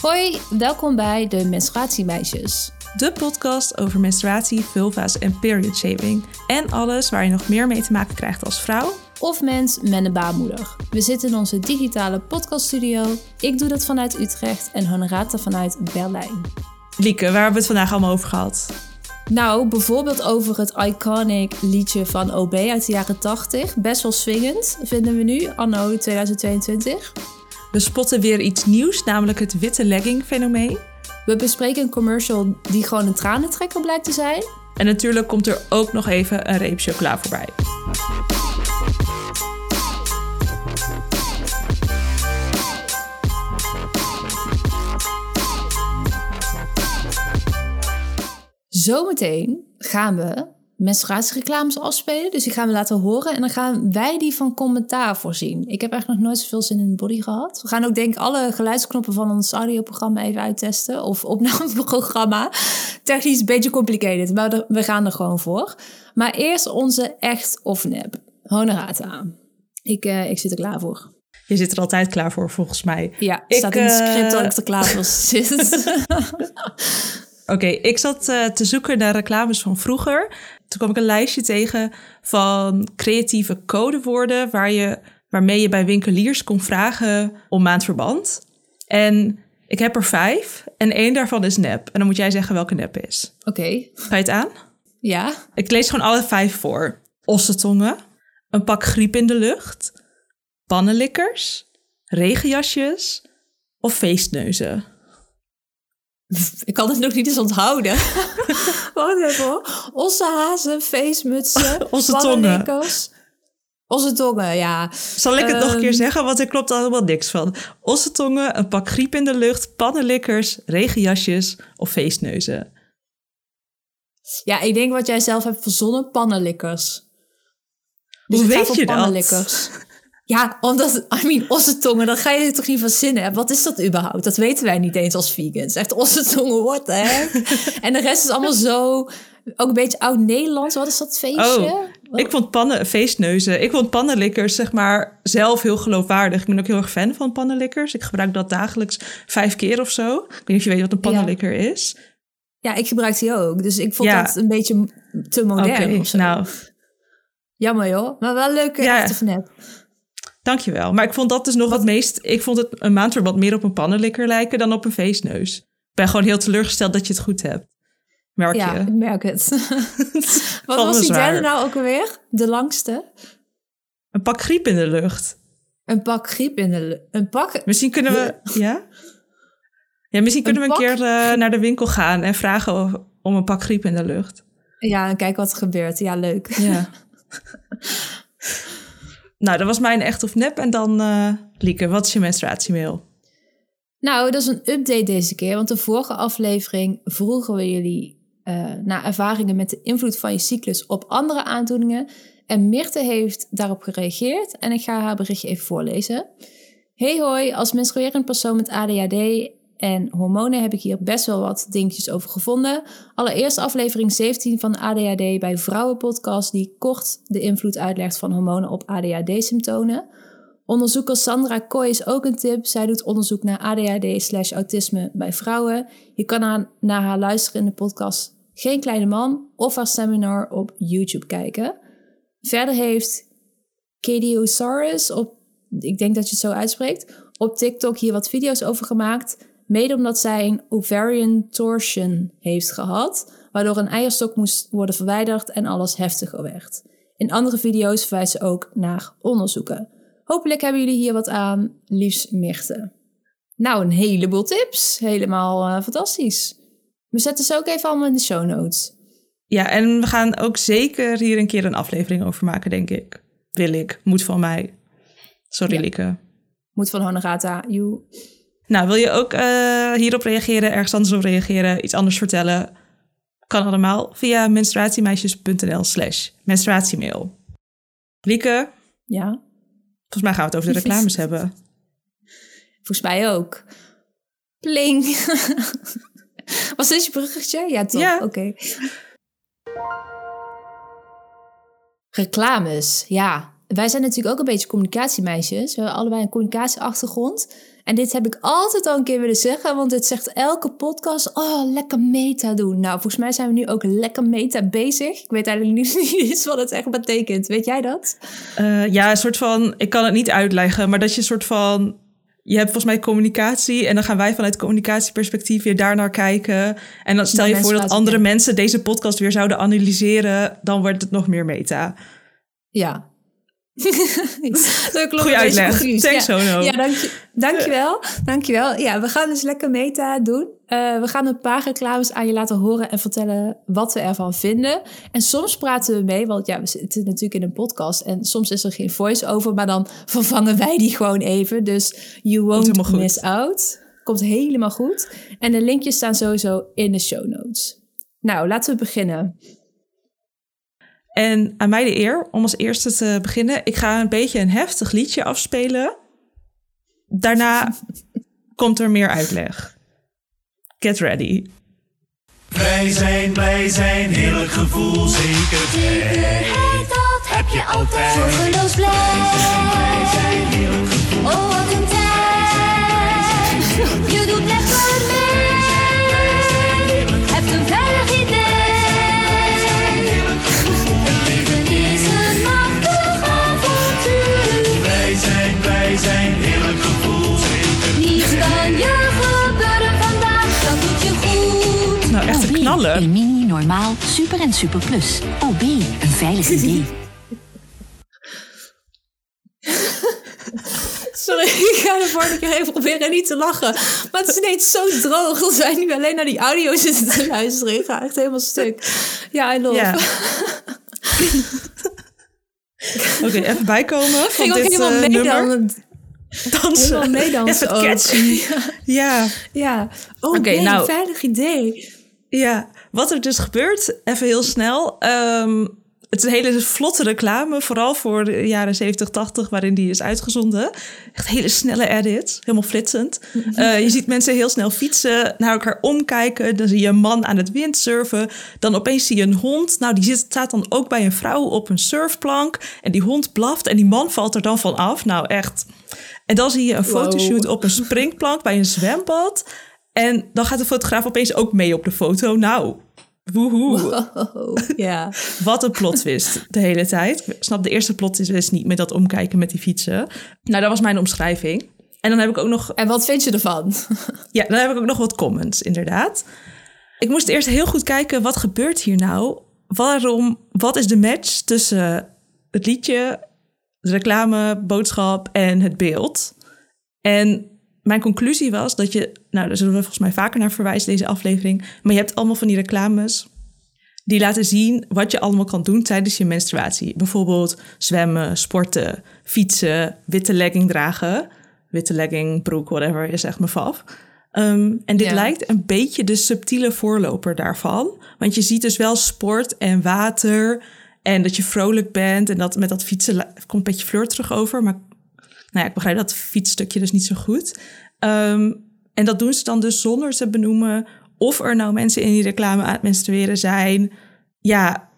Hoi, welkom bij de Menstruatiemeisjes. De podcast over menstruatie, vulva's en period shaving. En alles waar je nog meer mee te maken krijgt als vrouw. Of mens met een baarmoeder. We zitten in onze digitale podcaststudio. Ik doe dat vanuit Utrecht en Honorata vanuit Berlijn. Lieke, waar hebben we het vandaag allemaal over gehad? Nou, bijvoorbeeld over het iconic liedje van OB uit de jaren 80. Best wel swingend, vinden we nu, anno 2022. We spotten weer iets nieuws, namelijk het witte legging fenomeen. We bespreken een commercial die gewoon een tranentrekker blijkt te zijn. En natuurlijk komt er ook nog even een reep chocola voorbij. Zometeen gaan we menstruatiereclames afspelen. Dus die gaan we laten horen. En dan gaan wij die van commentaar voorzien. Ik heb eigenlijk nog nooit zoveel zin in de body gehad. We gaan ook denk ik alle geluidsknoppen van ons audioprogramma even uittesten. Of opnameprogramma. Technisch een beetje complicated. Maar we gaan er gewoon voor. Maar eerst onze echt of nep. Honorata. Ik, uh, ik zit er klaar voor. Je zit er altijd klaar voor, volgens mij. Ja, ik, staat in het script dat ik er klaar voor zit. Oké, ik zat uh, te zoeken naar reclames van vroeger. Toen kwam ik een lijstje tegen van creatieve codewoorden waar je, waarmee je bij winkeliers kon vragen om maandverband. En ik heb er vijf en één daarvan is nep. En dan moet jij zeggen welke nep is. Oké. Ga je het aan? Ja. Ik lees gewoon alle vijf voor. Ossetongen, een pak griep in de lucht, pannenlikkers, regenjasjes of feestneuzen. Ik kan het nog niet eens onthouden. Wacht even hoor. Ossehazen, feestmutsen, Onze tongen. Onze tongen, ja. Zal ik het um, nog een keer zeggen? Want er klopt allemaal niks van. Ossetongen, een pak griep in de lucht, pannenlikkers, regenjasjes of feestneuzen. Ja, ik denk wat jij zelf hebt verzonnen, pannenlikkers. Dus Hoe weet je dat? Ja, omdat, I mean, ossetongen, dan ga je er toch niet van zinnen. Wat is dat überhaupt? Dat weten wij niet eens als vegans. Echt ossetongen, what the heck? en de rest is allemaal zo, ook een beetje oud-Nederlands. Wat is dat feestje? Oh, ik vond pannen, feestneuzen. Ik vond pannenlikkers, zeg maar, zelf heel geloofwaardig. Ik ben ook heel erg fan van pannenlikkers. Ik gebruik dat dagelijks vijf keer of zo. Ik weet niet of je weet wat een pannenlikker ja. is. Ja, ik gebruik die ook. Dus ik vond ja. dat een beetje te modern okay, of zo. Nou. Jammer joh, maar wel leuke ja. echte Dankjewel. Maar ik vond dat dus nog het meest... Ik vond het een maandverband meer op een pannenlikker lijken dan op een feestneus. Ik ben gewoon heel teleurgesteld dat je het goed hebt. Merk ja, je? ik merk het. Wat was die derde nou ook alweer? De langste? Een pak griep in de lucht. Een pak griep in de lucht. Een pak... Misschien kunnen we... Ja? Ja, misschien kunnen een we een pak... keer uh, naar de winkel gaan en vragen of, om een pak griep in de lucht. Ja, en kijken wat er gebeurt. Ja, leuk. Ja. Nou, dat was mijn echt of nep. En dan, uh, Lieke, wat is je menstruatiemail? Nou, dat is een update deze keer. Want de vorige aflevering vroegen we jullie uh, naar ervaringen met de invloed van je cyclus op andere aandoeningen. En Mirte heeft daarop gereageerd. En ik ga haar berichtje even voorlezen. Hey hoi, als menstruerend persoon met ADHD en hormonen heb ik hier best wel wat dingetjes over gevonden. Allereerst aflevering 17 van ADHD bij Vrouwenpodcast, die kort de invloed uitlegt van hormonen op ADHD-symptomen. Onderzoeker Sandra Kooi is ook een tip. Zij doet onderzoek naar ADHD autisme bij vrouwen. Je kan haar, naar haar luisteren in de podcast Geen Kleine Man of haar seminar op YouTube kijken. Verder heeft Kadiosaurus op, ik denk dat je het zo uitspreekt, op TikTok hier wat video's over gemaakt. Mede omdat zij een ovarian torsion heeft gehad, waardoor een eierstok moest worden verwijderd en alles heftiger werd. In andere video's verwijst ze ook naar onderzoeken. Hopelijk hebben jullie hier wat aan, liefst Mirte. Nou, een heleboel tips. Helemaal uh, fantastisch. We zetten ze ook even allemaal in de show notes. Ja, en we gaan ook zeker hier een keer een aflevering over maken, denk ik. Wil ik. Moet van mij. Sorry, ja. Lieke. Moet van Honorata. You. Nou, wil je ook uh, hierop reageren, ergens anders op reageren, iets anders vertellen? Kan allemaal via menstruatiemeisjes.nl slash menstruatiemail. Lieke? Ja? Volgens mij gaan we het over de reclames hebben. Volgens mij ook. Pling. Was dit je bruggetje? Ja, toch? Ja. Oké. Okay. Reclames, ja. Wij zijn natuurlijk ook een beetje communicatiemeisjes. We hebben allebei een communicatieachtergrond. En dit heb ik altijd al een keer willen zeggen, want het zegt elke podcast: oh, lekker meta doen. Nou, volgens mij zijn we nu ook lekker meta bezig. Ik weet eigenlijk niet eens wat het echt betekent. Weet jij dat? Uh, ja, een soort van, ik kan het niet uitleggen, maar dat je een soort van je hebt volgens mij communicatie en dan gaan wij vanuit communicatieperspectief weer daar naar kijken. En dan stel je voor dat andere mensen deze podcast weer zouden analyseren, dan wordt het nog meer meta. Ja. Goeie uitleg. Thanks, ja. Sono. Ja, dank je, dankjewel. dankjewel. Ja, we gaan dus lekker meta doen. Uh, we gaan een paar reclames aan je laten horen en vertellen wat we ervan vinden. En soms praten we mee, want ja, we zitten natuurlijk in een podcast. En soms is er geen voice-over, maar dan vervangen wij die gewoon even. Dus you won't miss out. Komt helemaal goed. En de linkjes staan sowieso in de show notes. Nou, laten we beginnen. En aan mij de eer om als eerste te beginnen. Ik ga een beetje een heftig liedje afspelen. Daarna komt er meer uitleg. Get ready. Wij zijn, blij zijn, heerlijk gevoel, zeker Zekerheid, dat heb je altijd. Zorgeloos blij. Wij zijn, heerlijk gevoel. Oh, wat een tijd. Normaal, super en super plus. OB, een veilig idee. Sorry, ik ga de volgende keer even proberen niet te lachen. Maar het is ineens zo droog als wij nu alleen naar die audio zitten te luisteren. Ik ga echt helemaal stuk. Ja, I love. Ja. Oké, even bijkomen van Ging ook dit helemaal eh, nummer. Dansen. Helemaal meedansen Even ook. catchy. Ja. Ja. Oh, Oké, okay, nou- een veilig idee. Ja, wat er dus gebeurt, even heel snel. Ehm, het is een hele vlotte reclame, vooral voor de jaren 70, 80, waarin die is uitgezonden. Echt hele snelle edits, helemaal flitsend. Eh, je ziet mensen heel snel fietsen, naar elkaar omkijken. Dan zie je een man aan het windsurfen. Dan opeens zie je een hond. Nou, die zit, staat dan ook bij een vrouw op een surfplank. En die hond blaft en die man valt er dan van af. Nou, echt. En dan zie je een Wow. fotoshoot op een springplank bij een zwembad. En dan gaat de fotograaf opeens ook mee op de foto. Nou, woehoe. Ja. Wat een plot twist de hele tijd. Ik snap de eerste plot twist niet met dat omkijken met die fietsen. Nou, dat was mijn omschrijving. En dan heb ik ook nog, En wat vind je ervan? ja, dan heb ik ook nog wat comments, inderdaad. Ik moest eerst heel goed kijken, wat gebeurt hier nou? Waarom, wat is de match tussen het liedje, de reclame, boodschap en het beeld? En mijn conclusie was dat je, nou, daar zullen we volgens mij vaker naar verwijzen, deze aflevering. Maar je hebt allemaal van die reclames die laten zien wat je allemaal kan doen tijdens je menstruatie. Bijvoorbeeld zwemmen, sporten, fietsen, witte legging dragen. Witte legging, broek, whatever, is echt mijn faf. En dit Ja. lijkt een beetje de subtiele voorloper daarvan. Want je ziet dus wel sport en water en dat je vrolijk bent. En dat met dat fietsen komt een beetje fleur terug over. Maar nou ja, ik begrijp dat fietsstukje dus niet zo goed. Ehm, en dat doen ze dan dus zonder te benoemen of er nou mensen in die reclame aan het menstrueren zijn. Ja,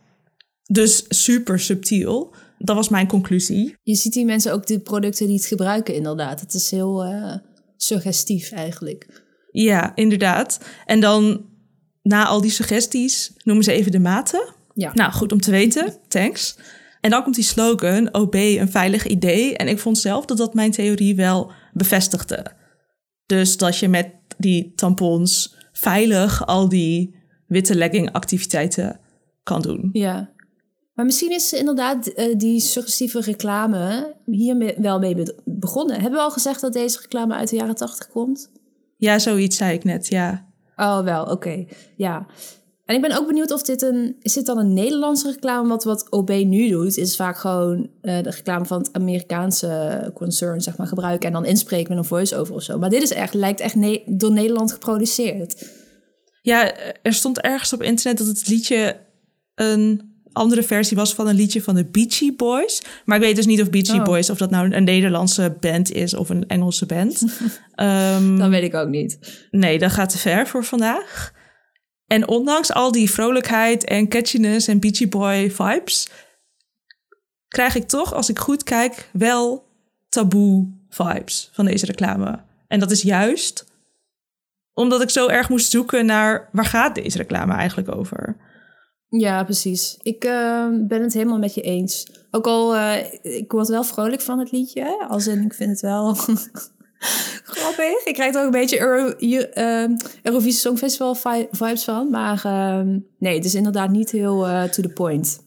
dus super subtiel. Dat was mijn conclusie. Je ziet die mensen ook de producten niet gebruiken, inderdaad. Het is heel eh, suggestief eigenlijk. Ja, inderdaad. En dan na al die suggesties noemen ze even de maten. Ja. Nou, goed om te weten. Thanks. En dan komt die slogan, OB, een veilig idee. En ik vond zelf dat dat mijn theorie wel bevestigde. Dus dat je met die tampons veilig al die witte legging activiteiten kan doen. Ja. Maar misschien is inderdaad eh, die suggestieve reclame hier wel mee be- begonnen. Hebben we al gezegd dat deze reclame uit de jaren tachtig komt? Ja, zoiets zei ik net, ja. Oh, wel, oké. Ja. En ik ben ook benieuwd of dit een... Is dit dan een Nederlandse reclame? Want wat OB nu doet, is vaak gewoon eh, de reclame van het Amerikaanse concern, zeg maar, gebruiken en dan inspreken met een voice-over of zo. Maar dit is echt, lijkt echt ne- door Nederland geproduceerd. Ja, er stond ergens op internet dat het liedje een andere versie was van een liedje van de Beachy Boys. Maar ik weet dus niet of Beachy Oh. Boys, of dat nou een Nederlandse band is of een Engelse band. Ehm, Dat weet ik ook niet. nee, dat gaat te ver voor vandaag. En ondanks al die vrolijkheid en catchiness en Beachy Boy vibes, krijg ik toch, als ik goed kijk, wel taboe vibes van deze reclame. En dat is juist omdat ik zo erg moest zoeken naar waar gaat deze reclame eigenlijk over. Ja, precies. Ik eh, ben het helemaal met je eens. Ook al, eh, ik word wel vrolijk van het liedje. Als in, ik vind het wel grappig. Ik krijg er ook een beetje Euro, eh, Eurovisie Songfestival vi- vibes van. Maar eh, nee, het is inderdaad niet heel eh, to the point.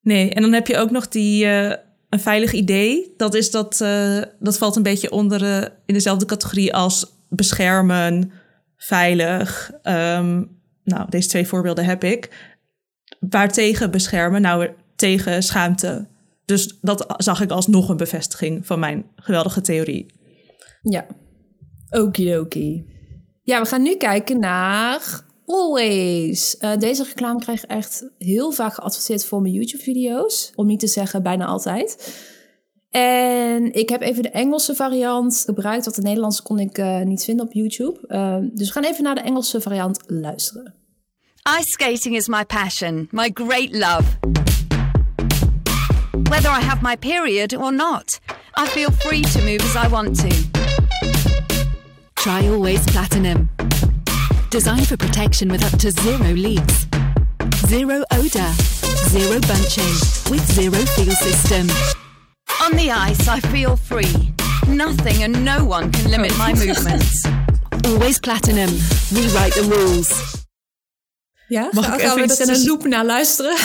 Nee, en dan heb je ook nog die eh, een veilig idee. Dat is dat, eh, dat valt een beetje onder in dezelfde categorie als beschermen, veilig. Ehm, nou, deze twee voorbeelden heb ik. Waartegen beschermen? Nou, tegen schaamte. Dus dat zag ik als nog een bevestiging van mijn geweldige theorie. Ja. Okidoki. Ja, we gaan nu kijken naar Always. Eh, deze reclame krijg ik echt heel vaak geadverteerd voor mijn YouTube-video's. Om niet te zeggen bijna altijd. En ik heb even de Engelse variant gebruikt, want de Nederlandse kon ik eh, niet vinden op YouTube. Eh, dus we gaan even naar de Engelse variant luisteren. Ice skating is my passion, my great love. Whether I have my period or not, I feel free to move as I want to. Try Always Platinum. Designed for protection with up to zero leaks. Zero odor. Zero bunching. With zero feel system. On the ice, I feel free. Nothing and no one can limit my movements. Always Platinum. Rewrite the rules. Ja, Mag gaan, ik gaan even we iets er in een loop naar luisteren?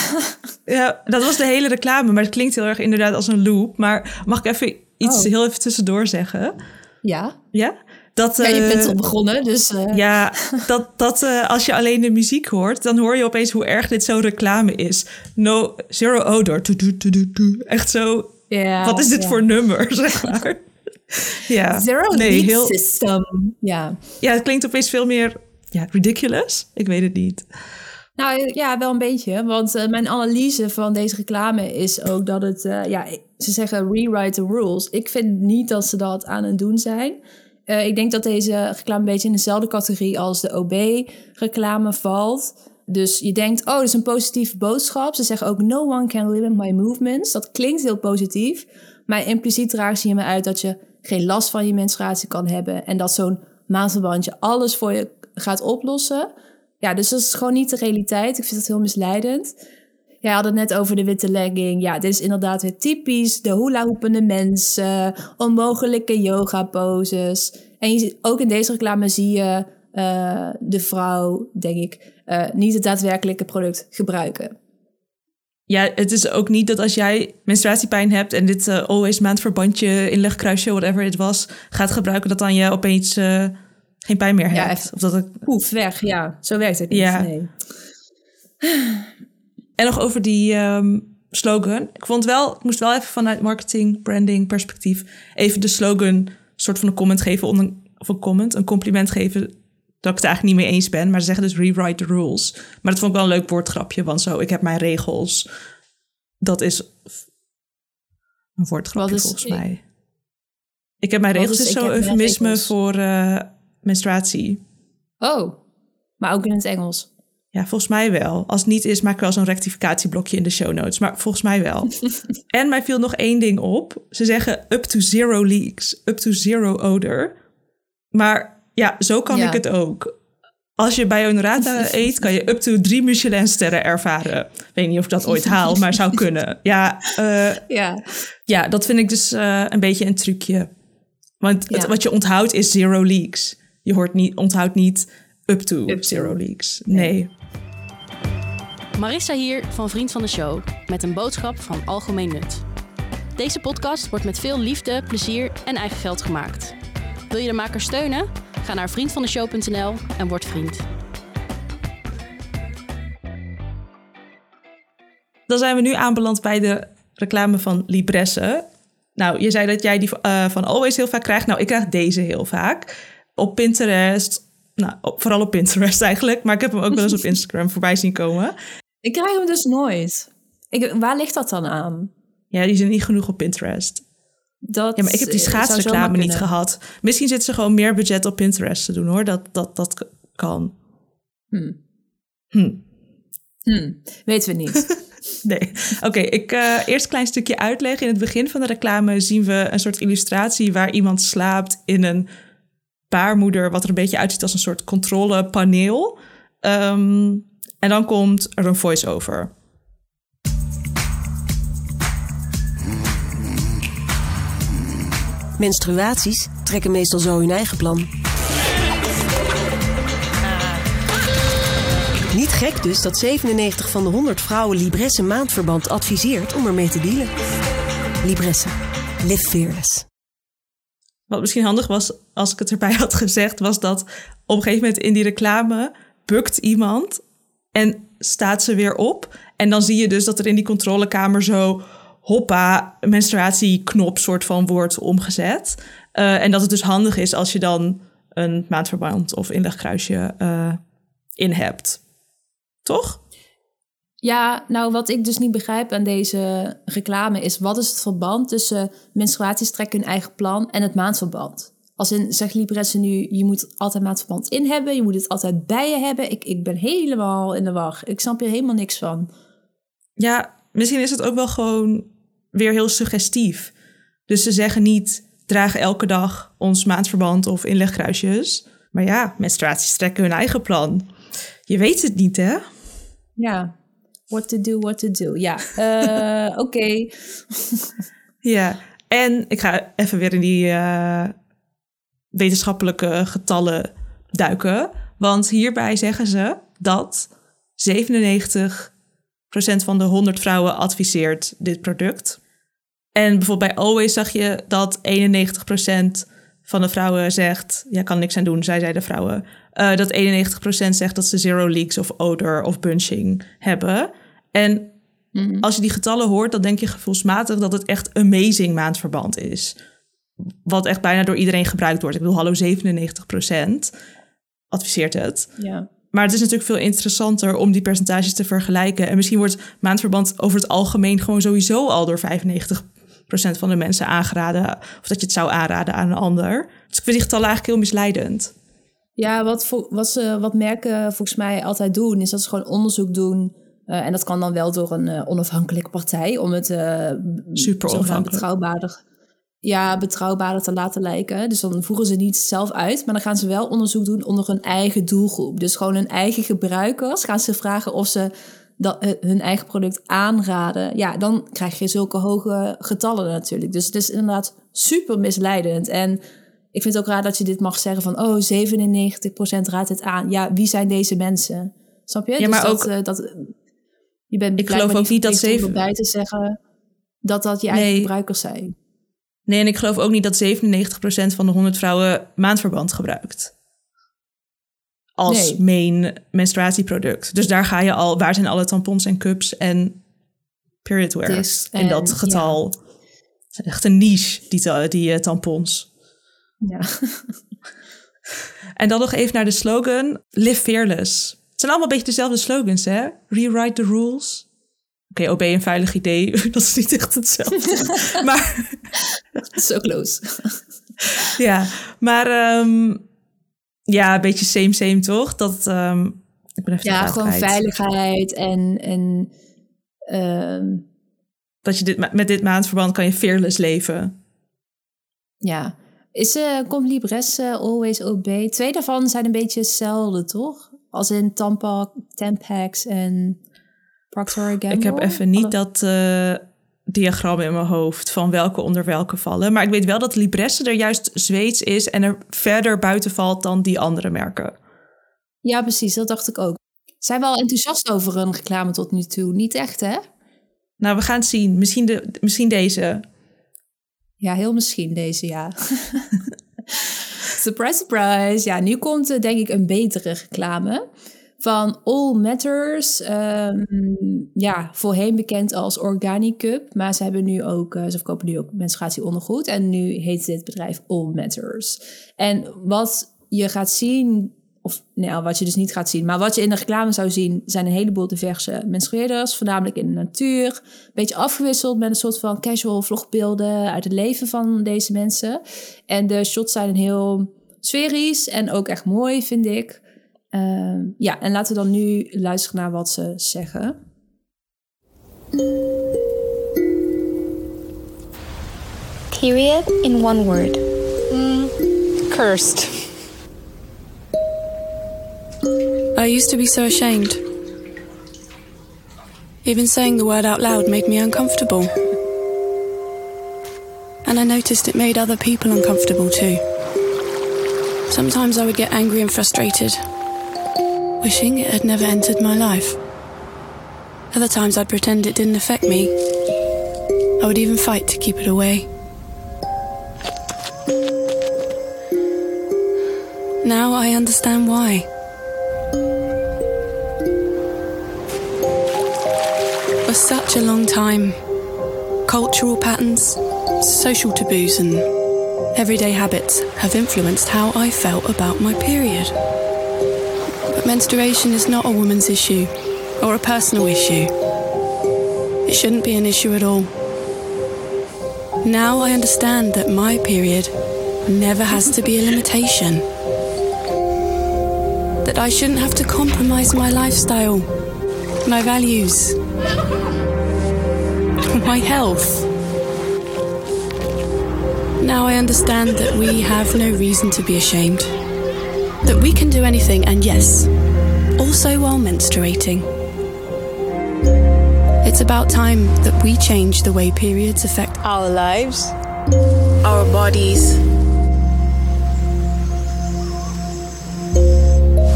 Ja, dat was de hele reclame, maar het klinkt heel erg inderdaad als een loop. Maar mag ik even iets Oh. heel even tussendoor zeggen? ja. Ja? Dat, ja, je eh, bent al begonnen, dus... eh, Ja, dat, dat eh, als je alleen de muziek hoort, dan hoor je opeens hoe erg dit zo'n reclame is. No, zero odor. Echt zo. wat is dit voor nummer, zeg maar? Ja, Zero nee, heel, system. Ja. ja, het klinkt opeens veel meer ja, ridiculous. Ik weet het niet. Nou ja, wel een beetje. Want eh, mijn analyse van deze reclame is ook dat het... eh, ja, ze zeggen rewrite the rules. Ik vind niet dat ze dat aan het doen zijn. Eh, ik denk dat deze reclame een beetje in dezelfde categorie als de OB-reclame valt. Dus je denkt, oh, dat is een positieve boodschap. Ze zeggen ook, no one can limit my movements. Dat klinkt heel positief. Maar impliciet dragen ze hiermee uit dat je geen last van je menstruatie kan hebben. En dat zo'n maandverbandje alles voor je gaat oplossen. Ja, dus dat is gewoon niet de realiteit. Ik vind dat heel misleidend. Jij had het net over de witte legging. Ja, dit is inderdaad weer typisch. De hula-hoepende mensen, onmogelijke yoga-poses. En je, ook in deze reclame zie je eh, de vrouw, denk ik, eh, niet het daadwerkelijke product gebruiken. Ja, het is ook niet dat als jij menstruatiepijn hebt en dit eh, always maandverbandje, inlegkruisje, whatever het was, gaat gebruiken, dat dan je opeens geen pijn meer Ja, hebt. echt. Of dat het Poef, weg. Ja, zo werkt het niet. Ja. Nee. En nog over die ehm, slogan. Ik vond wel, ik moest wel even vanuit marketing, branding perspectief even de slogan soort van een comment geven onder of een comment, een compliment geven dat ik het eigenlijk niet mee eens ben. Maar ze zeggen dus rewrite the rules. Maar dat vond ik wel een leuk woordgrapje, want zo, ik heb mijn regels. Dat is een woordgrapje is- volgens mij. Ik heb mijn regels is is zo'n eufemisme voor eh, menstruatie. Oh, maar ook in het Engels. Ja, volgens mij wel. Als het niet is, maak ik wel zo'n rectificatieblokje in de show notes. Maar volgens mij wel. en mij viel nog één ding op. Ze zeggen up to zero leaks, up to zero odor. Maar ja, zo kan Ja. ik het ook. Als je bij Honorata eet, kan je up to drie Michelin-sterren ervaren. Ik weet niet of ik dat ooit haal, maar zou kunnen. Ja, eh, Ja. ja dat vind ik dus eh, een beetje een trucje. Want het- wat je onthoudt is zero leaks. Je hoort niet, onthoudt niet up to Up to. zero leaks. Nee. Marissa hier van Vriend van de Show met een boodschap van algemeen nut. Deze podcast wordt met veel liefde, plezier en eigen geld gemaakt. Wil je de maker steunen? Ga naar vriendvandeshow.nl en word vriend. Dan zijn we nu aanbeland bij de reclame van Libresse. Nou, je zei dat jij die eh, van Always heel vaak krijgt. Nou, ik krijg deze heel vaak. Op Pinterest. Nou, vooral op Pinterest eigenlijk. Maar ik heb hem ook wel eens op Instagram voorbij zien komen. Ik krijg hem dus nooit. Ik, waar ligt dat dan aan? Ja, die zijn niet genoeg op Pinterest. Dat, Ja, maar ik heb die eh, schaatsreclame niet gehad. Misschien zitten ze gewoon meer budget op Pinterest te doen hoor. Dat, dat, dat kan. Hmm. Hm. Hmm, weten we niet. Nee. Oké, ik eh, eerst een klein stukje uitleggen. In het begin van de reclame zien we een soort illustratie waar iemand slaapt in een baarmoeder, wat er een beetje uitziet als een soort controlepaneel. Ehm, en dan komt er een voice-over. Menstruaties trekken meestal zo hun eigen plan. Niet gek dus dat 97 van de 100 vrouwen Libresse maandverband adviseert om ermee te dealen. Libresse. Live fearless. Wat misschien handig was als ik het erbij had gezegd, was dat op een gegeven moment in die reclame bukt iemand en staat ze weer op. En dan zie je dus dat er in die controlekamer zo hoppa, menstruatieknop soort van wordt omgezet. Eh, en dat het dus handig is als je dan een maandverband of inlegkruisje eh, in hebt. Toch? Ja, nou wat ik dus niet begrijp aan deze reclame is... wat is het verband tussen menstruaties trekken hun eigen plan en het maandverband? Als in, zegt Libresse nu, je moet altijd maandverband in hebben... je moet het altijd bij je hebben. Ik, ik ben helemaal in de war. Ik snap hier helemaal niks van. Ja, misschien is het ook wel gewoon weer heel suggestief. Dus ze zeggen niet, draag elke dag ons maandverband of inlegkruisjes. Maar ja, menstruaties trekken hun eigen plan. Je weet het niet, hè? Ja, what to do, what to do. Ja, eh, oké. Ja, en ik ga even weer in die eh, wetenschappelijke getallen duiken. Want hierbij zeggen ze dat 97% van de 100 vrouwen adviseert dit product. En bijvoorbeeld bij Always zag je dat 91% van de vrouwen zegt... ja, kan niks aan doen, zij zei de vrouwen. eh, dat 91% zegt dat ze zero leaks of odor of bunching hebben. En als je die getallen hoort, dan denk je gevoelsmatig... dat het echt amazing maandverband is. Wat echt bijna door iedereen gebruikt wordt. Ik bedoel, hallo, 97% adviseert het. Ja. Maar het is natuurlijk veel interessanter om die percentages te vergelijken. En misschien wordt maandverband over het algemeen gewoon sowieso al door 95% van de mensen aangeraden. Of dat je het zou aanraden aan een ander. Dus ik vind die getallen eigenlijk heel misleidend. Ja, wat, wat, ze, wat merken volgens mij altijd doen, is dat ze gewoon onderzoek doen. eh, en dat kan dan wel door een eh, onafhankelijke partij om het eh, Super onafhankelijk. betrouwbaarder, ja, betrouwbaarder te laten lijken. Dus dan voeren ze niet zelf uit, maar dan gaan ze wel onderzoek doen onder hun eigen doelgroep. Dus gewoon hun eigen gebruikers gaan ze vragen of ze dat, eh, hun eigen product aanraden. Ja, dan krijg je zulke hoge getallen natuurlijk. Dus het is inderdaad super misleidend. En ik vind het ook raar dat je dit mag zeggen van... oh, 97% raadt het aan. Ja, wie zijn deze mensen? Snap je? Ja, maar dat, ook- eh, dat, je bent Ik geloof ook niet dat om zeven- erbij te zeggen dat dat je eigen Nee. gebruikers zijn. Nee, en ik geloof ook niet dat 97% van de 100 vrouwen maandverband gebruikt. Als Nee. main menstruatieproduct. Dus daar ga je al, waar zijn alle tampons en cups en periodwear Dis in dat en- getal. Het is echt een niche, die, die eh, tampons. Ja. En dan nog even naar de slogan, live fearless. Het zijn allemaal een beetje dezelfde slogans, hè? Rewrite the rules. Oké, OB een veilig idee, dat is niet echt hetzelfde. maar so close. ja, maar ehm, ja, een beetje same same toch? Dat, ehm, ik ben even Ja, gewoon veiligheid en... en ehm, Dat je dit, met dit maandverband kan je fearless leven. ja. Is, eh komt Libres eh, Always OB? Twee daarvan zijn een beetje hetzelfde, toch? Als in Tampax, Tampax en Procter Gamble. Ik heb even niet dat eh, diagram in mijn hoofd van welke onder welke vallen. Maar ik weet wel dat Libresse er juist Zweeds is en er verder buiten valt dan die andere merken. Ja, precies. Dat dacht ik ook. Zijn we al enthousiast over een reclame tot nu toe? Niet echt, hè? Nou, we gaan het zien. Misschien, de, misschien deze. Ja, heel misschien deze, ja. surprise, surprise. Ja, nu komt denk ik een betere reclame van All Matters. Ehm, ja, voorheen bekend als Organic Cup. Maar ze hebben nu ook, eh, ze verkopen nu ook menstruatieondergoed. En nu heet dit bedrijf All Matters. En wat je gaat zien, of nou, wat je dus niet gaat zien, maar wat je in de reclame zou zien, zijn een heleboel diverse menstrueerders, voornamelijk in de natuur. Een beetje afgewisseld met een soort van casual vlogbeelden uit het leven van deze mensen. En de shots zijn heel sferisch en ook echt mooi, vind ik. Ehm, ja, en laten we dan nu luisteren naar wat ze zeggen. Period in one word. Mm. Cursed. I used to be so ashamed. Even saying the word out loud made me uncomfortable. And I noticed it made other people uncomfortable too. Sometimes I would get angry and frustrated, wishing it had never entered my life. Other times I'd pretend it didn't affect me. I would even fight to keep it away. Now I understand why. For such a long time, cultural patterns, social taboos, and everyday habits have influenced how I felt about my period. Menstruation is not a woman's issue or a personal issue. It shouldn't be an issue at all. Now I understand that my period never has to be a limitation. That I shouldn't have to compromise my lifestyle, my values, my health. Now I understand that we have no reason to be ashamed. That we can do anything, and yes, also while menstruating. It's about time that we change the way periods affect our lives, our bodies,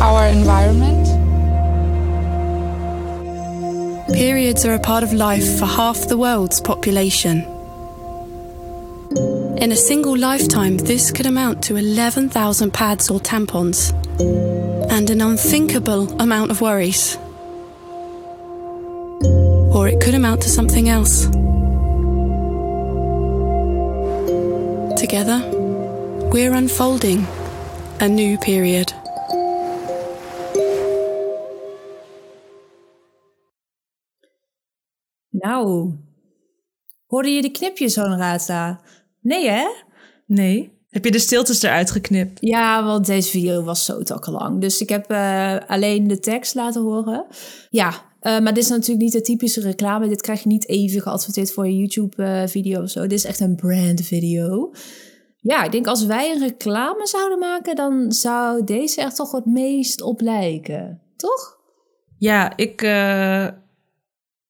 Our environment. Periods are a part of life for half the world's population. In a single lifetime, this could amount to 11,000 pads or tampons, and an unthinkable amount of worries. Or it could amount to something else. Together, we're unfolding a new period. Nou, hoorde je de knipjes Raadsta? Nee hè? Nee. Heb je de stiltes eruit geknipt? Ja, want deze video was zo takkenlang. Dus ik heb eh, alleen de tekst laten horen. Ja, eh, maar dit is natuurlijk niet de typische reclame. Dit krijg je niet even geadverteerd voor je YouTube-video of zo. Dit is echt een brand-video. Ja, ik denk als wij een reclame zouden maken... dan zou deze er toch het meest op lijken. Toch? Ja, ik, eh,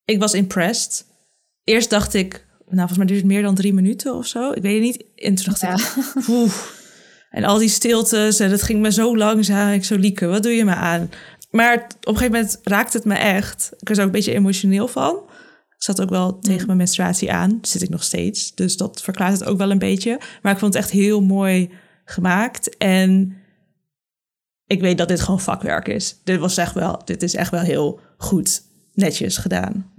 ik was impressed. Eerst dacht ik, nou volgens mij duurt het meer dan drie minuten of zo. Ik weet het niet. En toen dacht Ja. ik, oef. En al die stiltes en het ging me zo langzaam. Ik zo, Lieke, wat doe je me aan? Maar op een gegeven moment raakte het me echt. Ik was ook een beetje emotioneel van. Ik zat ook wel tegen mijn menstruatie aan. Zit ik nog steeds. Dus dat verklaart het ook wel een beetje. Maar ik vond het echt heel mooi gemaakt. En ik weet dat dit gewoon vakwerk is. Dit, was echt wel, dit is echt wel heel goed, netjes gedaan.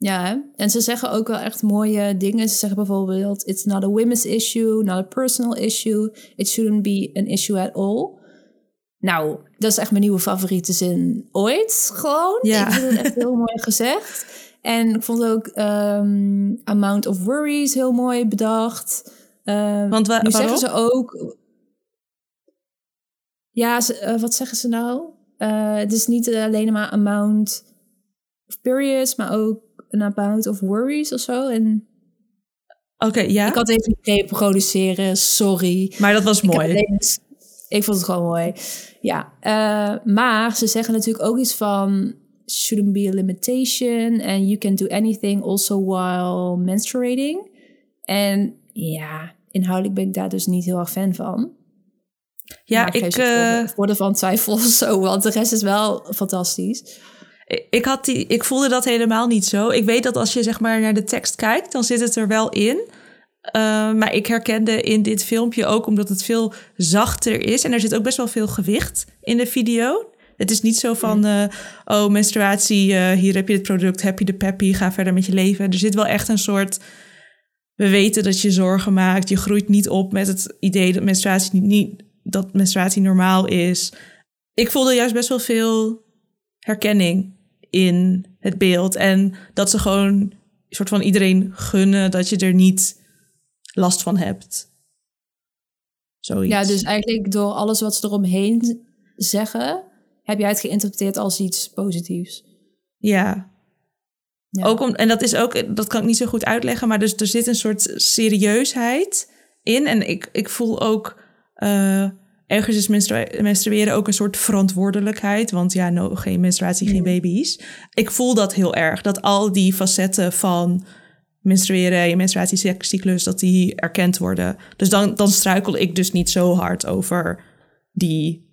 Ja, hè? en ze zeggen ook wel echt mooie dingen. Ze zeggen bijvoorbeeld: It's not a women's issue, not a personal issue. It shouldn't be an issue at all. Nou, dat is echt mijn nieuwe favoriete zin ooit. Gewoon. Ja. Ik vind het echt heel mooi gezegd. En ik vond ook ehm, Amount of Worries heel mooi bedacht. Ehm, Want wa- nu zeggen waarom? ze ook. Ja, ze- eh, wat zeggen ze nou? Eh, het is niet alleen maar amount of periods, maar ook een amount of worries of zo. En Oké, ja. ik had even reproduceren, sorry. Maar dat was Ik, mooi. ik vond het gewoon mooi. Ja, eh, maar ze zeggen natuurlijk ook iets van shouldn't be a limitation and you can do anything also while menstruating. En ja, inhoudelijk ben ik daar dus niet heel erg fan van. Ja, Maar ik, het eh, voordeel- voordeel van twijfel of zo, want de rest is wel fantastisch. Ik, had die, ik voelde dat helemaal niet zo. Ik weet dat als je zeg maar naar de tekst kijkt, dan zit het er wel in. Eh, maar ik herkende in dit filmpje ook omdat het veel zachter is. En er zit ook best wel veel gewicht in de video. Het is niet zo van, eh, oh, menstruatie, eh, hier heb je het product, heb je de peppy, ga verder met je leven. Er zit wel echt een soort, we weten dat je zorgen maakt. Je groeit niet op met het idee dat menstruatie niet, niet dat menstruatie normaal is. Ik voelde juist best wel veel herkenning in het beeld. En dat ze gewoon een soort van iedereen gunnen dat je er niet last van hebt. Zoiets. Ja, dus eigenlijk door alles wat ze eromheen zeggen, heb jij het geïnterpreteerd als iets positiefs. Ja. Ja. Ook om, en dat is ook, dat kan ik niet zo goed uitleggen, maar dus er zit een soort serieusheid in. En ik, ik voel ook, eh, ergens is menstrueren ook een soort verantwoordelijkheid. Want ja, no, geen menstruatie, geen baby's. Ik voel dat heel erg, dat al die facetten van menstrueren, je menstruatiecyclus, dat die erkend worden. Dus dan, dan struikel ik dus niet zo hard over die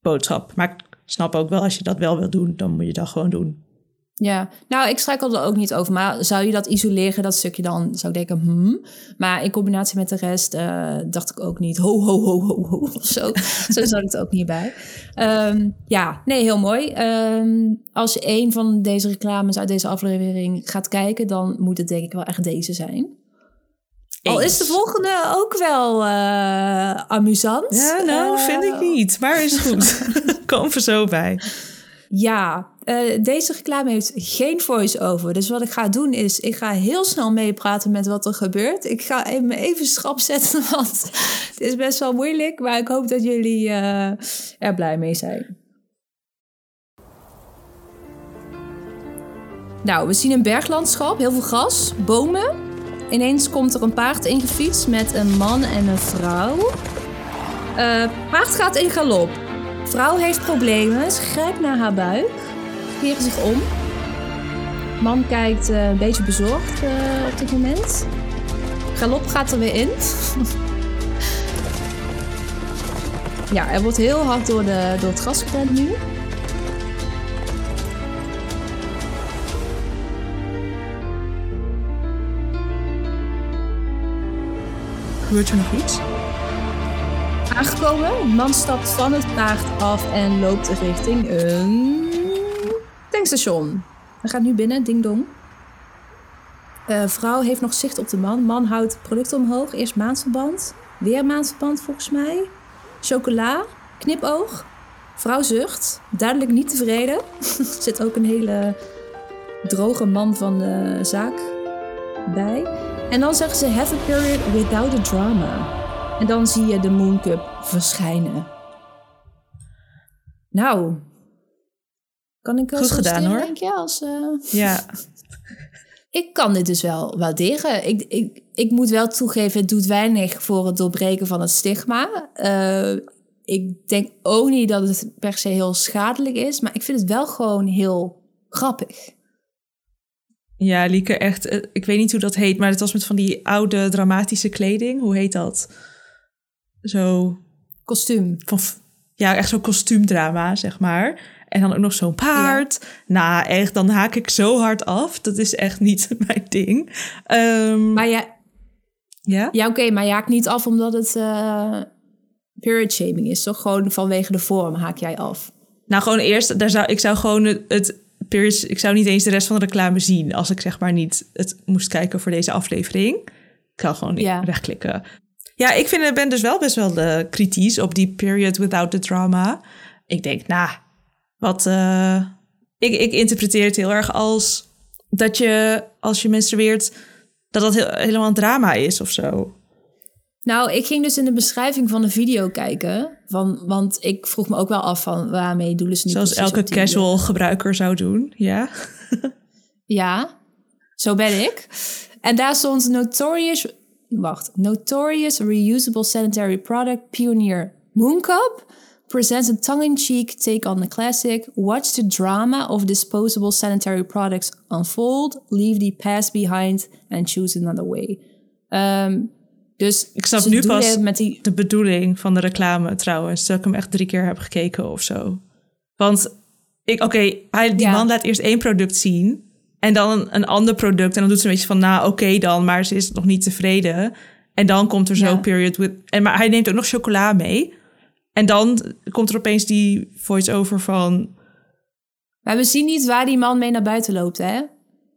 boodschap. Maar ik snap ook wel, als je dat wel wil doen, dan moet je dat gewoon doen. Ja, nou, ik struikel er ook niet over. Maar zou je dat isoleren, dat stukje dan, zou ik denken, hmm. Maar in combinatie met de rest eh, dacht ik ook niet, ho, ho, ho, ho, ho, of zo. zo zat ik er ook niet bij. Ehm, ja, nee, heel mooi. Ehm, als je een van deze reclames uit deze aflevering gaat kijken, dan moet het denk ik wel echt deze zijn. Al is de volgende ook wel eh, amusant. Ja, nou, Eh, vind ik niet. Maar is goed. Komen we zo bij. Ja, eh, deze reclame heeft geen voice-over. Dus wat ik ga doen is, ik ga heel snel meepraten met wat er gebeurt. Ik ga even, even schrap zetten, want het is best wel moeilijk. Maar ik hoop dat jullie eh, er blij mee zijn. Nou, we zien een berglandschap, heel veel gras, bomen. Ineens komt er een paard ingefietst met een man en een vrouw. Eh, paard gaat in galop. Vrouw heeft problemen, grijpt naar haar buik, keren zich om. Man kijkt eh, een beetje bezorgd eh, op dit moment. Galop gaat er weer in. ja, er wordt heel hard door, de, door het gras gerend nu. Gebeurt er nog? Aangekomen, man stapt van het paard af en loopt richting een tankstation. Hij gaat nu binnen, ding dong. Eh, vrouw heeft nog zicht op de man. Man houdt producten omhoog. Eerst maandverband. Weer maandverband volgens mij. Chocola. Knipoog. Vrouw zucht. Duidelijk niet tevreden. er zit ook een hele droge man van de zaak bij. En dan zeggen ze have a period without a drama. En dan zie je de Moon Cup verschijnen. Nou, kan ik Goed gedaan, hoor. Denk je, als, eh, Ja. Ik kan dit dus wel waarderen. Ik, ik, ik moet wel toegeven, het doet weinig voor het doorbreken van het stigma. Eh, ik denk ook niet dat het per se heel schadelijk is, maar ik vind het wel gewoon heel grappig. Ja, Lieke, echt. eh, Ik weet niet hoe dat heet, maar het was met van die oude dramatische kleding. Hoe heet dat? Zo. Kostuum. Van, ja, echt zo'n kostuumdrama, zeg maar. En dan ook nog zo'n paard. Nou, echt, dan haak ik zo hard af. Dat is echt niet mijn ding. Ehm, Maar ja, ja? ja oké, maar je haakt niet af omdat het eh period shaming is, toch? Gewoon vanwege de vorm haak jij af. Nou, gewoon eerst, daar zou, ik zou gewoon het, het periods, ik zou niet eens de rest van de reclame zien als ik zeg maar niet het moest kijken voor deze aflevering. Ik zou gewoon Ja. wegklikken. Ja, ik vind, ben dus wel best wel de kritisch op die period without the drama. Ik denk, nou, wat. eh, ik, ik interpreteer het heel erg als dat je als je menstrueert, dat dat heel, helemaal een drama is of zo. Nou, ik ging dus in de beschrijving van de video kijken. Van, want ik vroeg me ook wel af van waarmee doelen ze nu Zoals elke casual gebruiker zou doen. Ja. Ja, zo ben ik. En daar stond Notorious... Wacht. Notorious Reusable Sanitary Product Pioneer Mooncup presents a tongue-in-cheek take on the classic. Watch the drama of disposable sanitary products unfold. Leave the past behind and choose another way. Ehm, dus Ik snap nu pas het met die... de bedoeling van de reclame trouwens. Dat ik hem echt drie keer heb gekeken of zo. Want ik, oké, hij die Ja. man laat eerst één product zien. En dan een ander product. En dan doet ze een beetje van, nou oké dan. Maar ze is nog niet tevreden. En dan komt er zo Ja. period with... En, maar hij neemt ook nog chocola mee. En dan komt er opeens die voice-over van... Maar we zien niet waar die man mee naar buiten loopt, hè?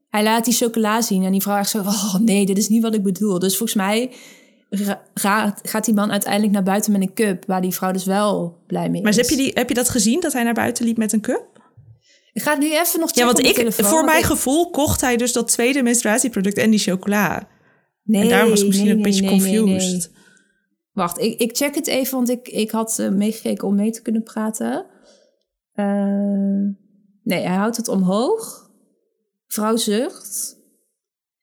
Hij laat die chocola zien en die vraagt zo... Oh nee, dit is niet wat ik bedoel. Dus volgens mij gaat, gaat die man uiteindelijk naar buiten met een cup... waar die vrouw dus wel blij mee Maar is. heb je, die, heb je dat gezien, dat hij naar buiten liep met een cup? Ik ga nu even nog checken Ja, want ik, telefoon, voor mijn ik- gevoel kocht hij dus dat tweede menstruatieproduct en die chocola. Nee, en daar was ik misschien nee, een beetje nee, confused. Wacht, ik, ik check het even, want ik, ik had eh, meegekeken om mee te kunnen praten. Eh, nee, hij houdt het omhoog. vrouw zucht.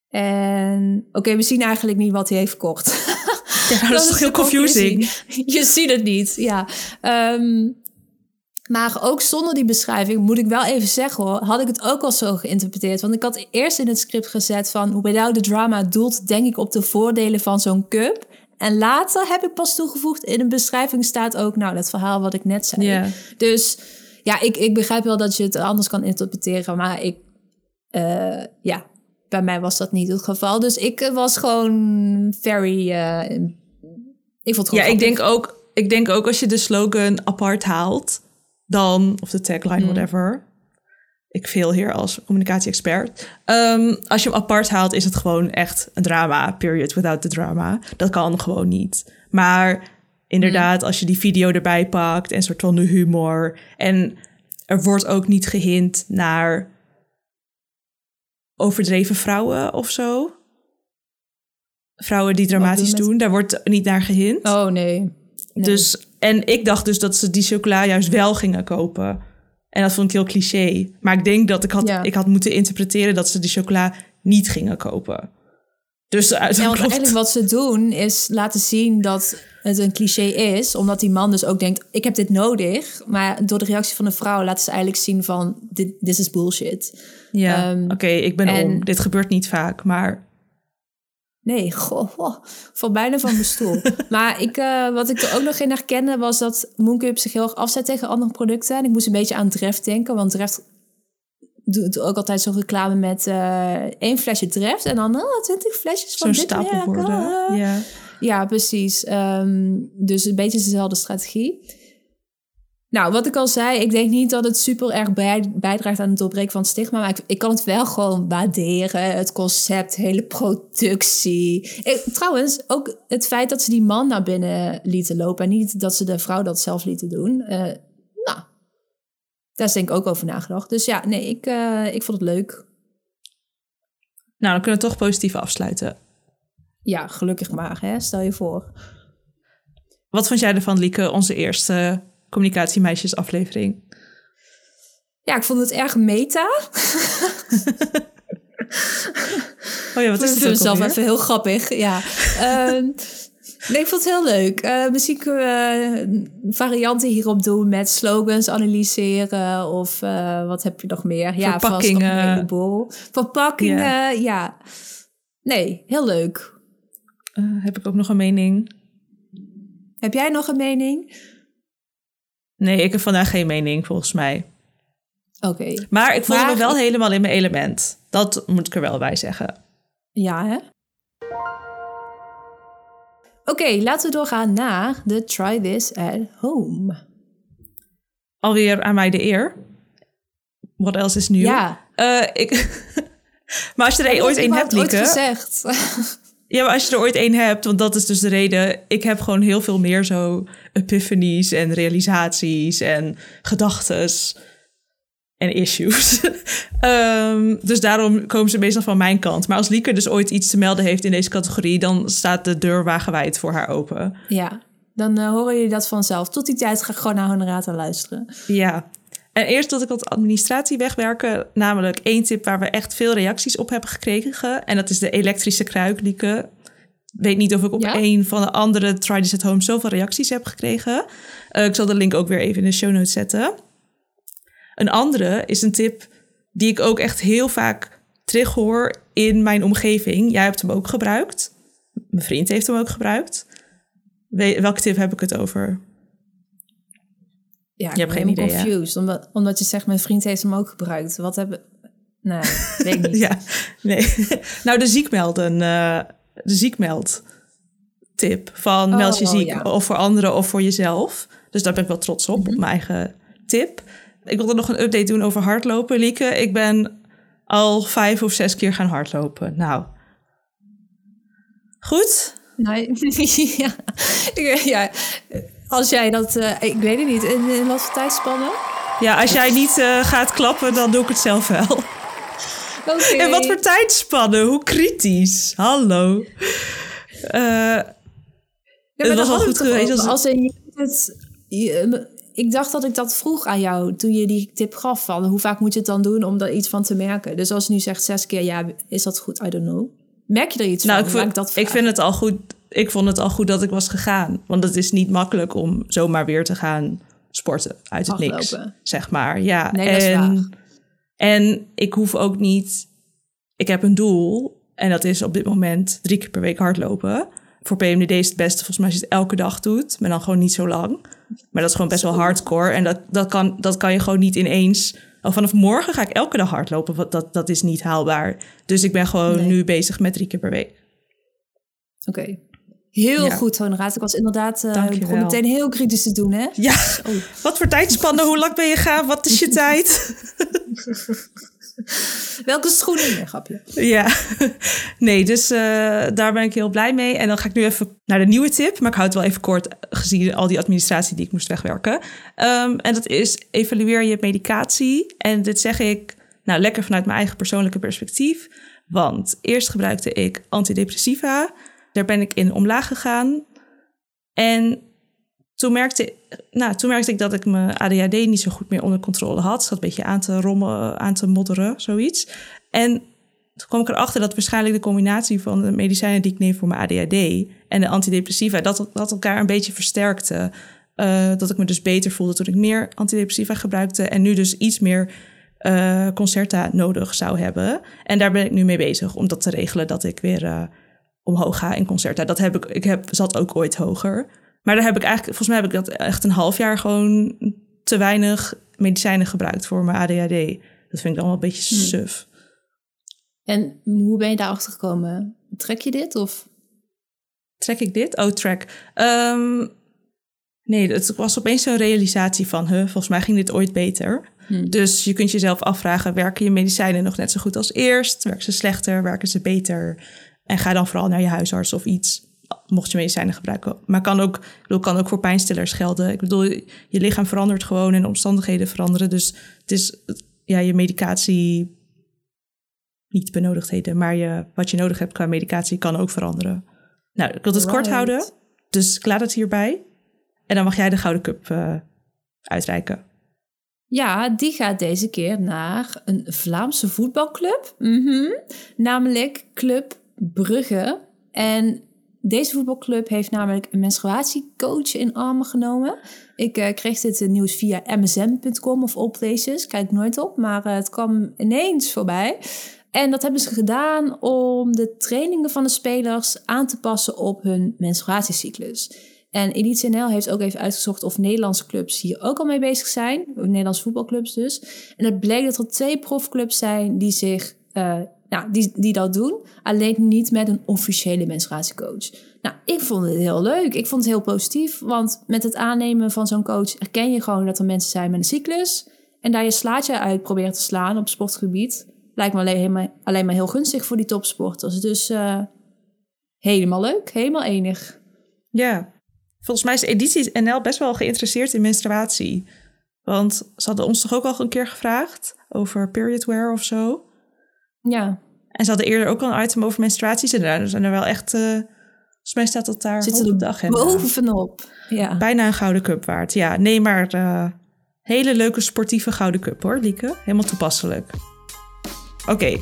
En oké, we zien eigenlijk niet wat hij heeft verkocht. Ja, dat, is toch heel confusing. Je ziet het niet, ja. Ehm, maar ook zonder die beschrijving, moet ik wel even zeggen hoor, had ik het ook al zo geïnterpreteerd. Want ik had eerst in het script gezet van hoe without the drama doelt, denk ik op de voordelen van zo'n cup. En later heb ik pas toegevoegd, in de beschrijving staat ook, nou, dat verhaal wat ik net zei. Ja. Dus ja, ik, ik begrijp wel dat je het anders kan interpreteren, maar ik, eh, ja, bij mij was dat niet het geval. Dus ik was gewoon very, eh, ik vond het Ja, gewoon ik denk, ook, ik denk ook als je de slogan apart haalt, dan, of de tagline, Hmm. whatever. Ik veel hier als communicatie-expert. Ehm, als je hem apart haalt, is het gewoon echt een drama, period, without the drama. Dat kan gewoon niet. Maar inderdaad, als je die video erbij pakt en soort van de humor. En er wordt ook niet gehint naar overdreven vrouwen of zo. Vrouwen die dramatisch doen, daar wordt niet naar gehint. Oh nee. Nee. Dus, en ik dacht dus dat ze die chocola juist wel gingen kopen. En dat vond ik heel cliché. Maar ik denk dat ik had, Ja. ik had moeten interpreteren dat ze die chocola niet gingen kopen. Dus uit Ja, want klopt. eigenlijk wat ze doen is laten zien dat het een cliché is. Omdat die man dus ook denkt, ik heb dit nodig. Maar door de reactie van de vrouw laten ze eigenlijk zien van, dit this is bullshit. Ja, Ehm, oké, ik ben en- om. Dit gebeurt niet vaak, maar Nee, goh, goh, val bijna van mijn stoel. maar ik, eh, wat ik er ook nog in herkende was dat Mooncup zich heel erg afzet tegen andere producten. En ik moest een beetje aan Dreft denken, want Dreft doet ook altijd zo'n reclame met eh één flesje Dreft en dan oh, 20 flesjes van dit merk. Ja. Ja, precies. Ehm, dus een beetje dezelfde strategie. Nou, wat ik al zei, ik denk niet dat het super erg bij- bijdraagt aan het doorbreken van het stigma. Maar ik, ik kan het wel gewoon waarderen. Het concept, hele productie. Ik, trouwens, ook het feit dat ze die man naar binnen lieten lopen. En niet dat ze de vrouw dat zelf lieten doen. Eh, nou, daar is denk ik ook over nagedacht. Dus ja, nee, ik, eh, ik vond het leuk. Nou, dan kunnen we toch positief afsluiten. Ja, gelukkig maar, hè? stel je voor. Wat vond jij ervan, Lieke, onze eerste communicatiemeisjes aflevering? Ja, ik vond het erg meta. Oh ja, wat is ik het vind zelf alweer? even heel grappig. Ja. Ehm, nee, ik vond het heel leuk. Eh, misschien kunnen we varianten hierop doen met slogans analyseren. Of eh, wat heb je nog meer? Ja, vast Verpakkingen. een heleboel. Verpakkingen, ja. Nee, heel leuk. Eh, heb ik ook nog een mening? Heb jij nog een mening? Nee, ik heb vandaag geen mening, volgens mij. Oké. Maar ik voelde Maar me wel helemaal in mijn element. Dat moet ik er wel bij zeggen. Ja, hè? Oké, laten we doorgaan naar de Try This at Home. Alweer aan mij de eer. What else is nieuw? Ja. Eh, ik... maar als je er ooit één hebt, ooit Lieke... gezegd. Ja, maar als je er ooit één hebt, want dat is dus de reden. Ik heb gewoon heel veel meer zo epiphanies en realisaties en gedachtes en issues. Ehm, dus daarom komen ze meestal van mijn kant. Maar als Lieke dus ooit iets te melden heeft in deze categorie, dan staat de deur wagenwijd voor haar open. Ja, dan eh, horen jullie dat vanzelf. Tot die tijd ga ik gewoon naar Honorator luisteren. Ja. En eerst dat ik wat administratie wegwerken, namelijk één tip waar we echt veel reacties op hebben gekregen. En dat is de elektrische kruik, Lieke. Weet niet of ik op Ja? een van de andere Try This at Home zoveel reacties heb gekregen. Eh, ik zal de link ook weer even in de show notes zetten. Een andere is een tip die ik ook echt heel vaak terughoor in mijn omgeving. Jij hebt hem ook gebruikt. Mijn vriend heeft hem ook gebruikt. We- welke tip heb ik het over? Ja, ik Je hebt ben geen idee, confused. Omdat, omdat je zegt, mijn vriend heeft hem ook gebruikt. Wat hebben... Nee, weet niet. Ja, nee. nou, de ziekmelden, eh, de ziekmeld tip van Oh, meld je oh, ziek ja. Mhm. of voor anderen of voor jezelf. Dus daar ben ik wel trots op, op mijn eigen tip. Ik wilde nog een update doen over hardlopen, Lieke. Ik ben al vijf of zes keer gaan hardlopen. Nou, goed. Nee, ja. Ja. Als jij dat... eh, ik weet het niet. In, in wat voor tijdspannen? Ja, als jij niet eh, gaat klappen, dan doe ik het zelf wel. En wat voor tijdspannen? Hoe kritisch? Hallo. Eh, Ja, het was al goed geweest als- Als in, het, je- ik dacht dat ik dat vroeg aan jou toen je die tip gaf van hoe vaak moet je het dan doen om daar iets van te merken. Dus als je nu zegt zes keer, ja, is dat goed? I don't know. Merk je er iets Nou, van? ik, dat ik vind het al goed. Ik vond het al goed dat ik was gegaan. Want het is niet makkelijk om zomaar weer te gaan sporten uit het niks. Zeg maar. Ja. Nee, en, en ik hoef ook niet. Ik heb een doel. En dat is op dit moment drie keer per week hardlopen. Voor PMDD is het beste volgens mij als je het elke dag doet. Maar dan gewoon niet zo lang. Maar dat is gewoon best wel hardcore. En dat, dat, kan, dat kan je gewoon niet ineens... Oh, vanaf morgen ga ik elke dag hardlopen. Want dat, dat is niet haalbaar. Dus ik ben gewoon Nee. nu bezig met drie keer per week. Oké. Heel Ja. goed, Honoraat. Ik was inderdaad uh, begon meteen heel kritisch te doen, hè? Ja, wat voor tijdspannen? Hoe lang ben je gaan? Wat is je tijd? Welke schoenen? Nee, grapje. Ja, nee, dus eh, daar ben ik heel blij mee. En dan ga ik nu even naar de nieuwe tip. Maar ik houd het wel even kort, gezien al die administratie die ik moest wegwerken. Ehm, en dat is evalueer je medicatie. En dit zeg ik nou lekker vanuit mijn eigen persoonlijke perspectief. Want eerst gebruikte ik antidepressiva. Daar ben ik in omlaag gegaan. En toen merkte, nou, toen merkte ik dat ik mijn ADHD niet zo goed meer onder controle had. Zat een beetje aan te rommelen, aan te modderen, zoiets. En toen kwam ik erachter dat waarschijnlijk de combinatie van de medicijnen die ik neem voor mijn ADHD en de antidepressiva, dat dat elkaar een beetje versterkte. Eh, dat ik me dus beter voelde toen ik meer antidepressiva gebruikte en nu dus iets meer eh, Concerta nodig zou hebben. En daar ben ik nu mee bezig om dat te regelen dat ik weer eh, omhoog ga in Concerta. Dat heb ik, ik heb, zat ook ooit hoger. Maar daar heb ik eigenlijk, volgens mij heb ik dat echt een half jaar gewoon te weinig medicijnen gebruikt voor mijn ADHD. Dat vind ik dan wel een beetje Hmm. suf. En hoe ben je daarachter gekomen? Trek je dit of? Trek ik dit? Oh, track. Ehm, nee, het was opeens zo'n realisatie van, huh, volgens mij ging dit ooit beter. Hmm. Dus je kunt jezelf afvragen, werken je medicijnen nog net zo goed als eerst? Werken ze slechter? Werken ze beter? En ga dan vooral naar je huisarts of iets, mocht je medicijnen gebruiken. Maar kan ook, bedoel, kan ook voor pijnstillers gelden. Ik bedoel, je lichaam verandert gewoon en de omstandigheden veranderen. Dus het is ja, je medicatie, niet benodigdheden, maar je, wat je nodig hebt qua medicatie kan ook veranderen. Nou, ik wil het kort houden, dus ik laat het hierbij. En dan mag jij de Gouden Cup eh, uitreiken. Ja, die gaat deze keer naar een Vlaamse voetbalclub. Mhm. Namelijk Club Brugge. En deze voetbalclub heeft namelijk een menstruatiecoach in armen genomen. Ik eh, kreeg dit nieuws via msm.com of all places. Kijk nooit op, maar eh, het kwam ineens voorbij. En dat hebben ze gedaan om de trainingen van de spelers aan te passen op hun menstruatiecyclus. En Elite heeft ook even uitgezocht of Nederlandse clubs hier ook al mee bezig zijn. Nederlandse voetbalclubs dus. En het bleek dat er twee profclubs zijn die zich eh, nou, die, die dat doen. Alleen niet met een officiële menstruatiecoach. Nou, ik vond het heel leuk. Ik vond het heel positief. Want met het aannemen van zo'n coach herken je gewoon dat er mensen zijn met een cyclus. En daar je slaatje uit proberen te slaan op sportgebied. Lijkt me alleen maar, alleen maar heel gunstig voor die topsporters. Dus eh, helemaal leuk. Helemaal enig. Ja, volgens mij is Editie NL best wel geïnteresseerd in menstruatie. Want ze hadden ons toch ook al een keer gevraagd over period wear of zo. Ja. En ze hadden eerder ook al een item over menstruaties. En daar zijn er wel echt, eh, volgens mij staat dat daar Zitten er op de agenda. bovenop. Ja. Bijna een gouden cup waard. Ja, nee, maar eh, hele leuke sportieve gouden cup hoor, Lieke. Helemaal toepasselijk. Oké,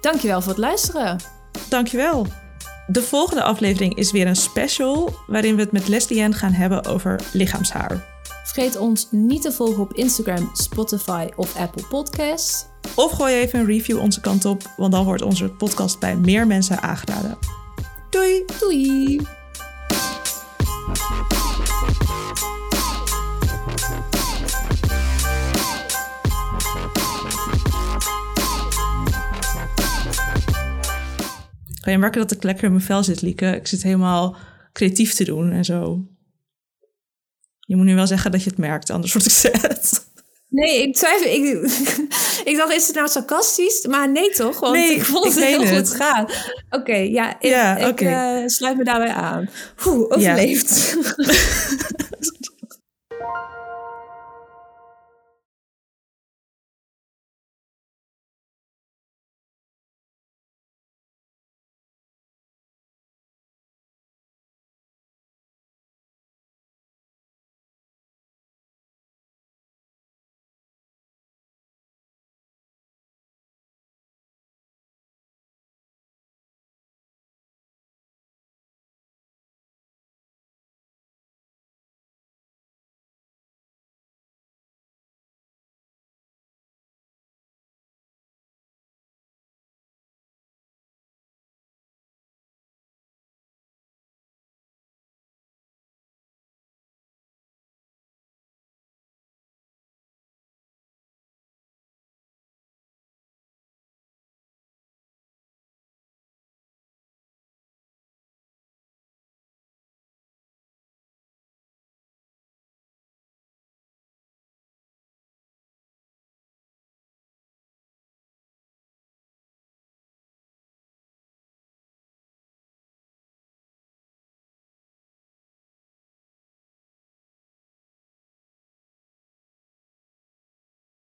Dankjewel voor het luisteren. dankjewel. De volgende aflevering is weer een special... waarin we het met Leslie Ann gaan hebben over lichaamshaar. Vergeet ons niet te volgen op Instagram, Spotify of Apple Podcasts. Of gooi even een review onze kant op... want dan wordt onze podcast bij meer mensen aangeraden. Doei! Doei! Kan je merken dat ik lekker in mijn vel zit, Lieke? Ik zit helemaal creatief te doen en zo. Je moet nu wel zeggen dat je het merkt, anders word ik zet. Nee, ik twijfel. Ik, ik dacht, is het nou sarcastisch? Maar nee toch? Want Nee, ik vond ik het heel goed gaan. Oké, ja, ik, Ja, eh, sluit me daarbij aan. Oeh, overleefd.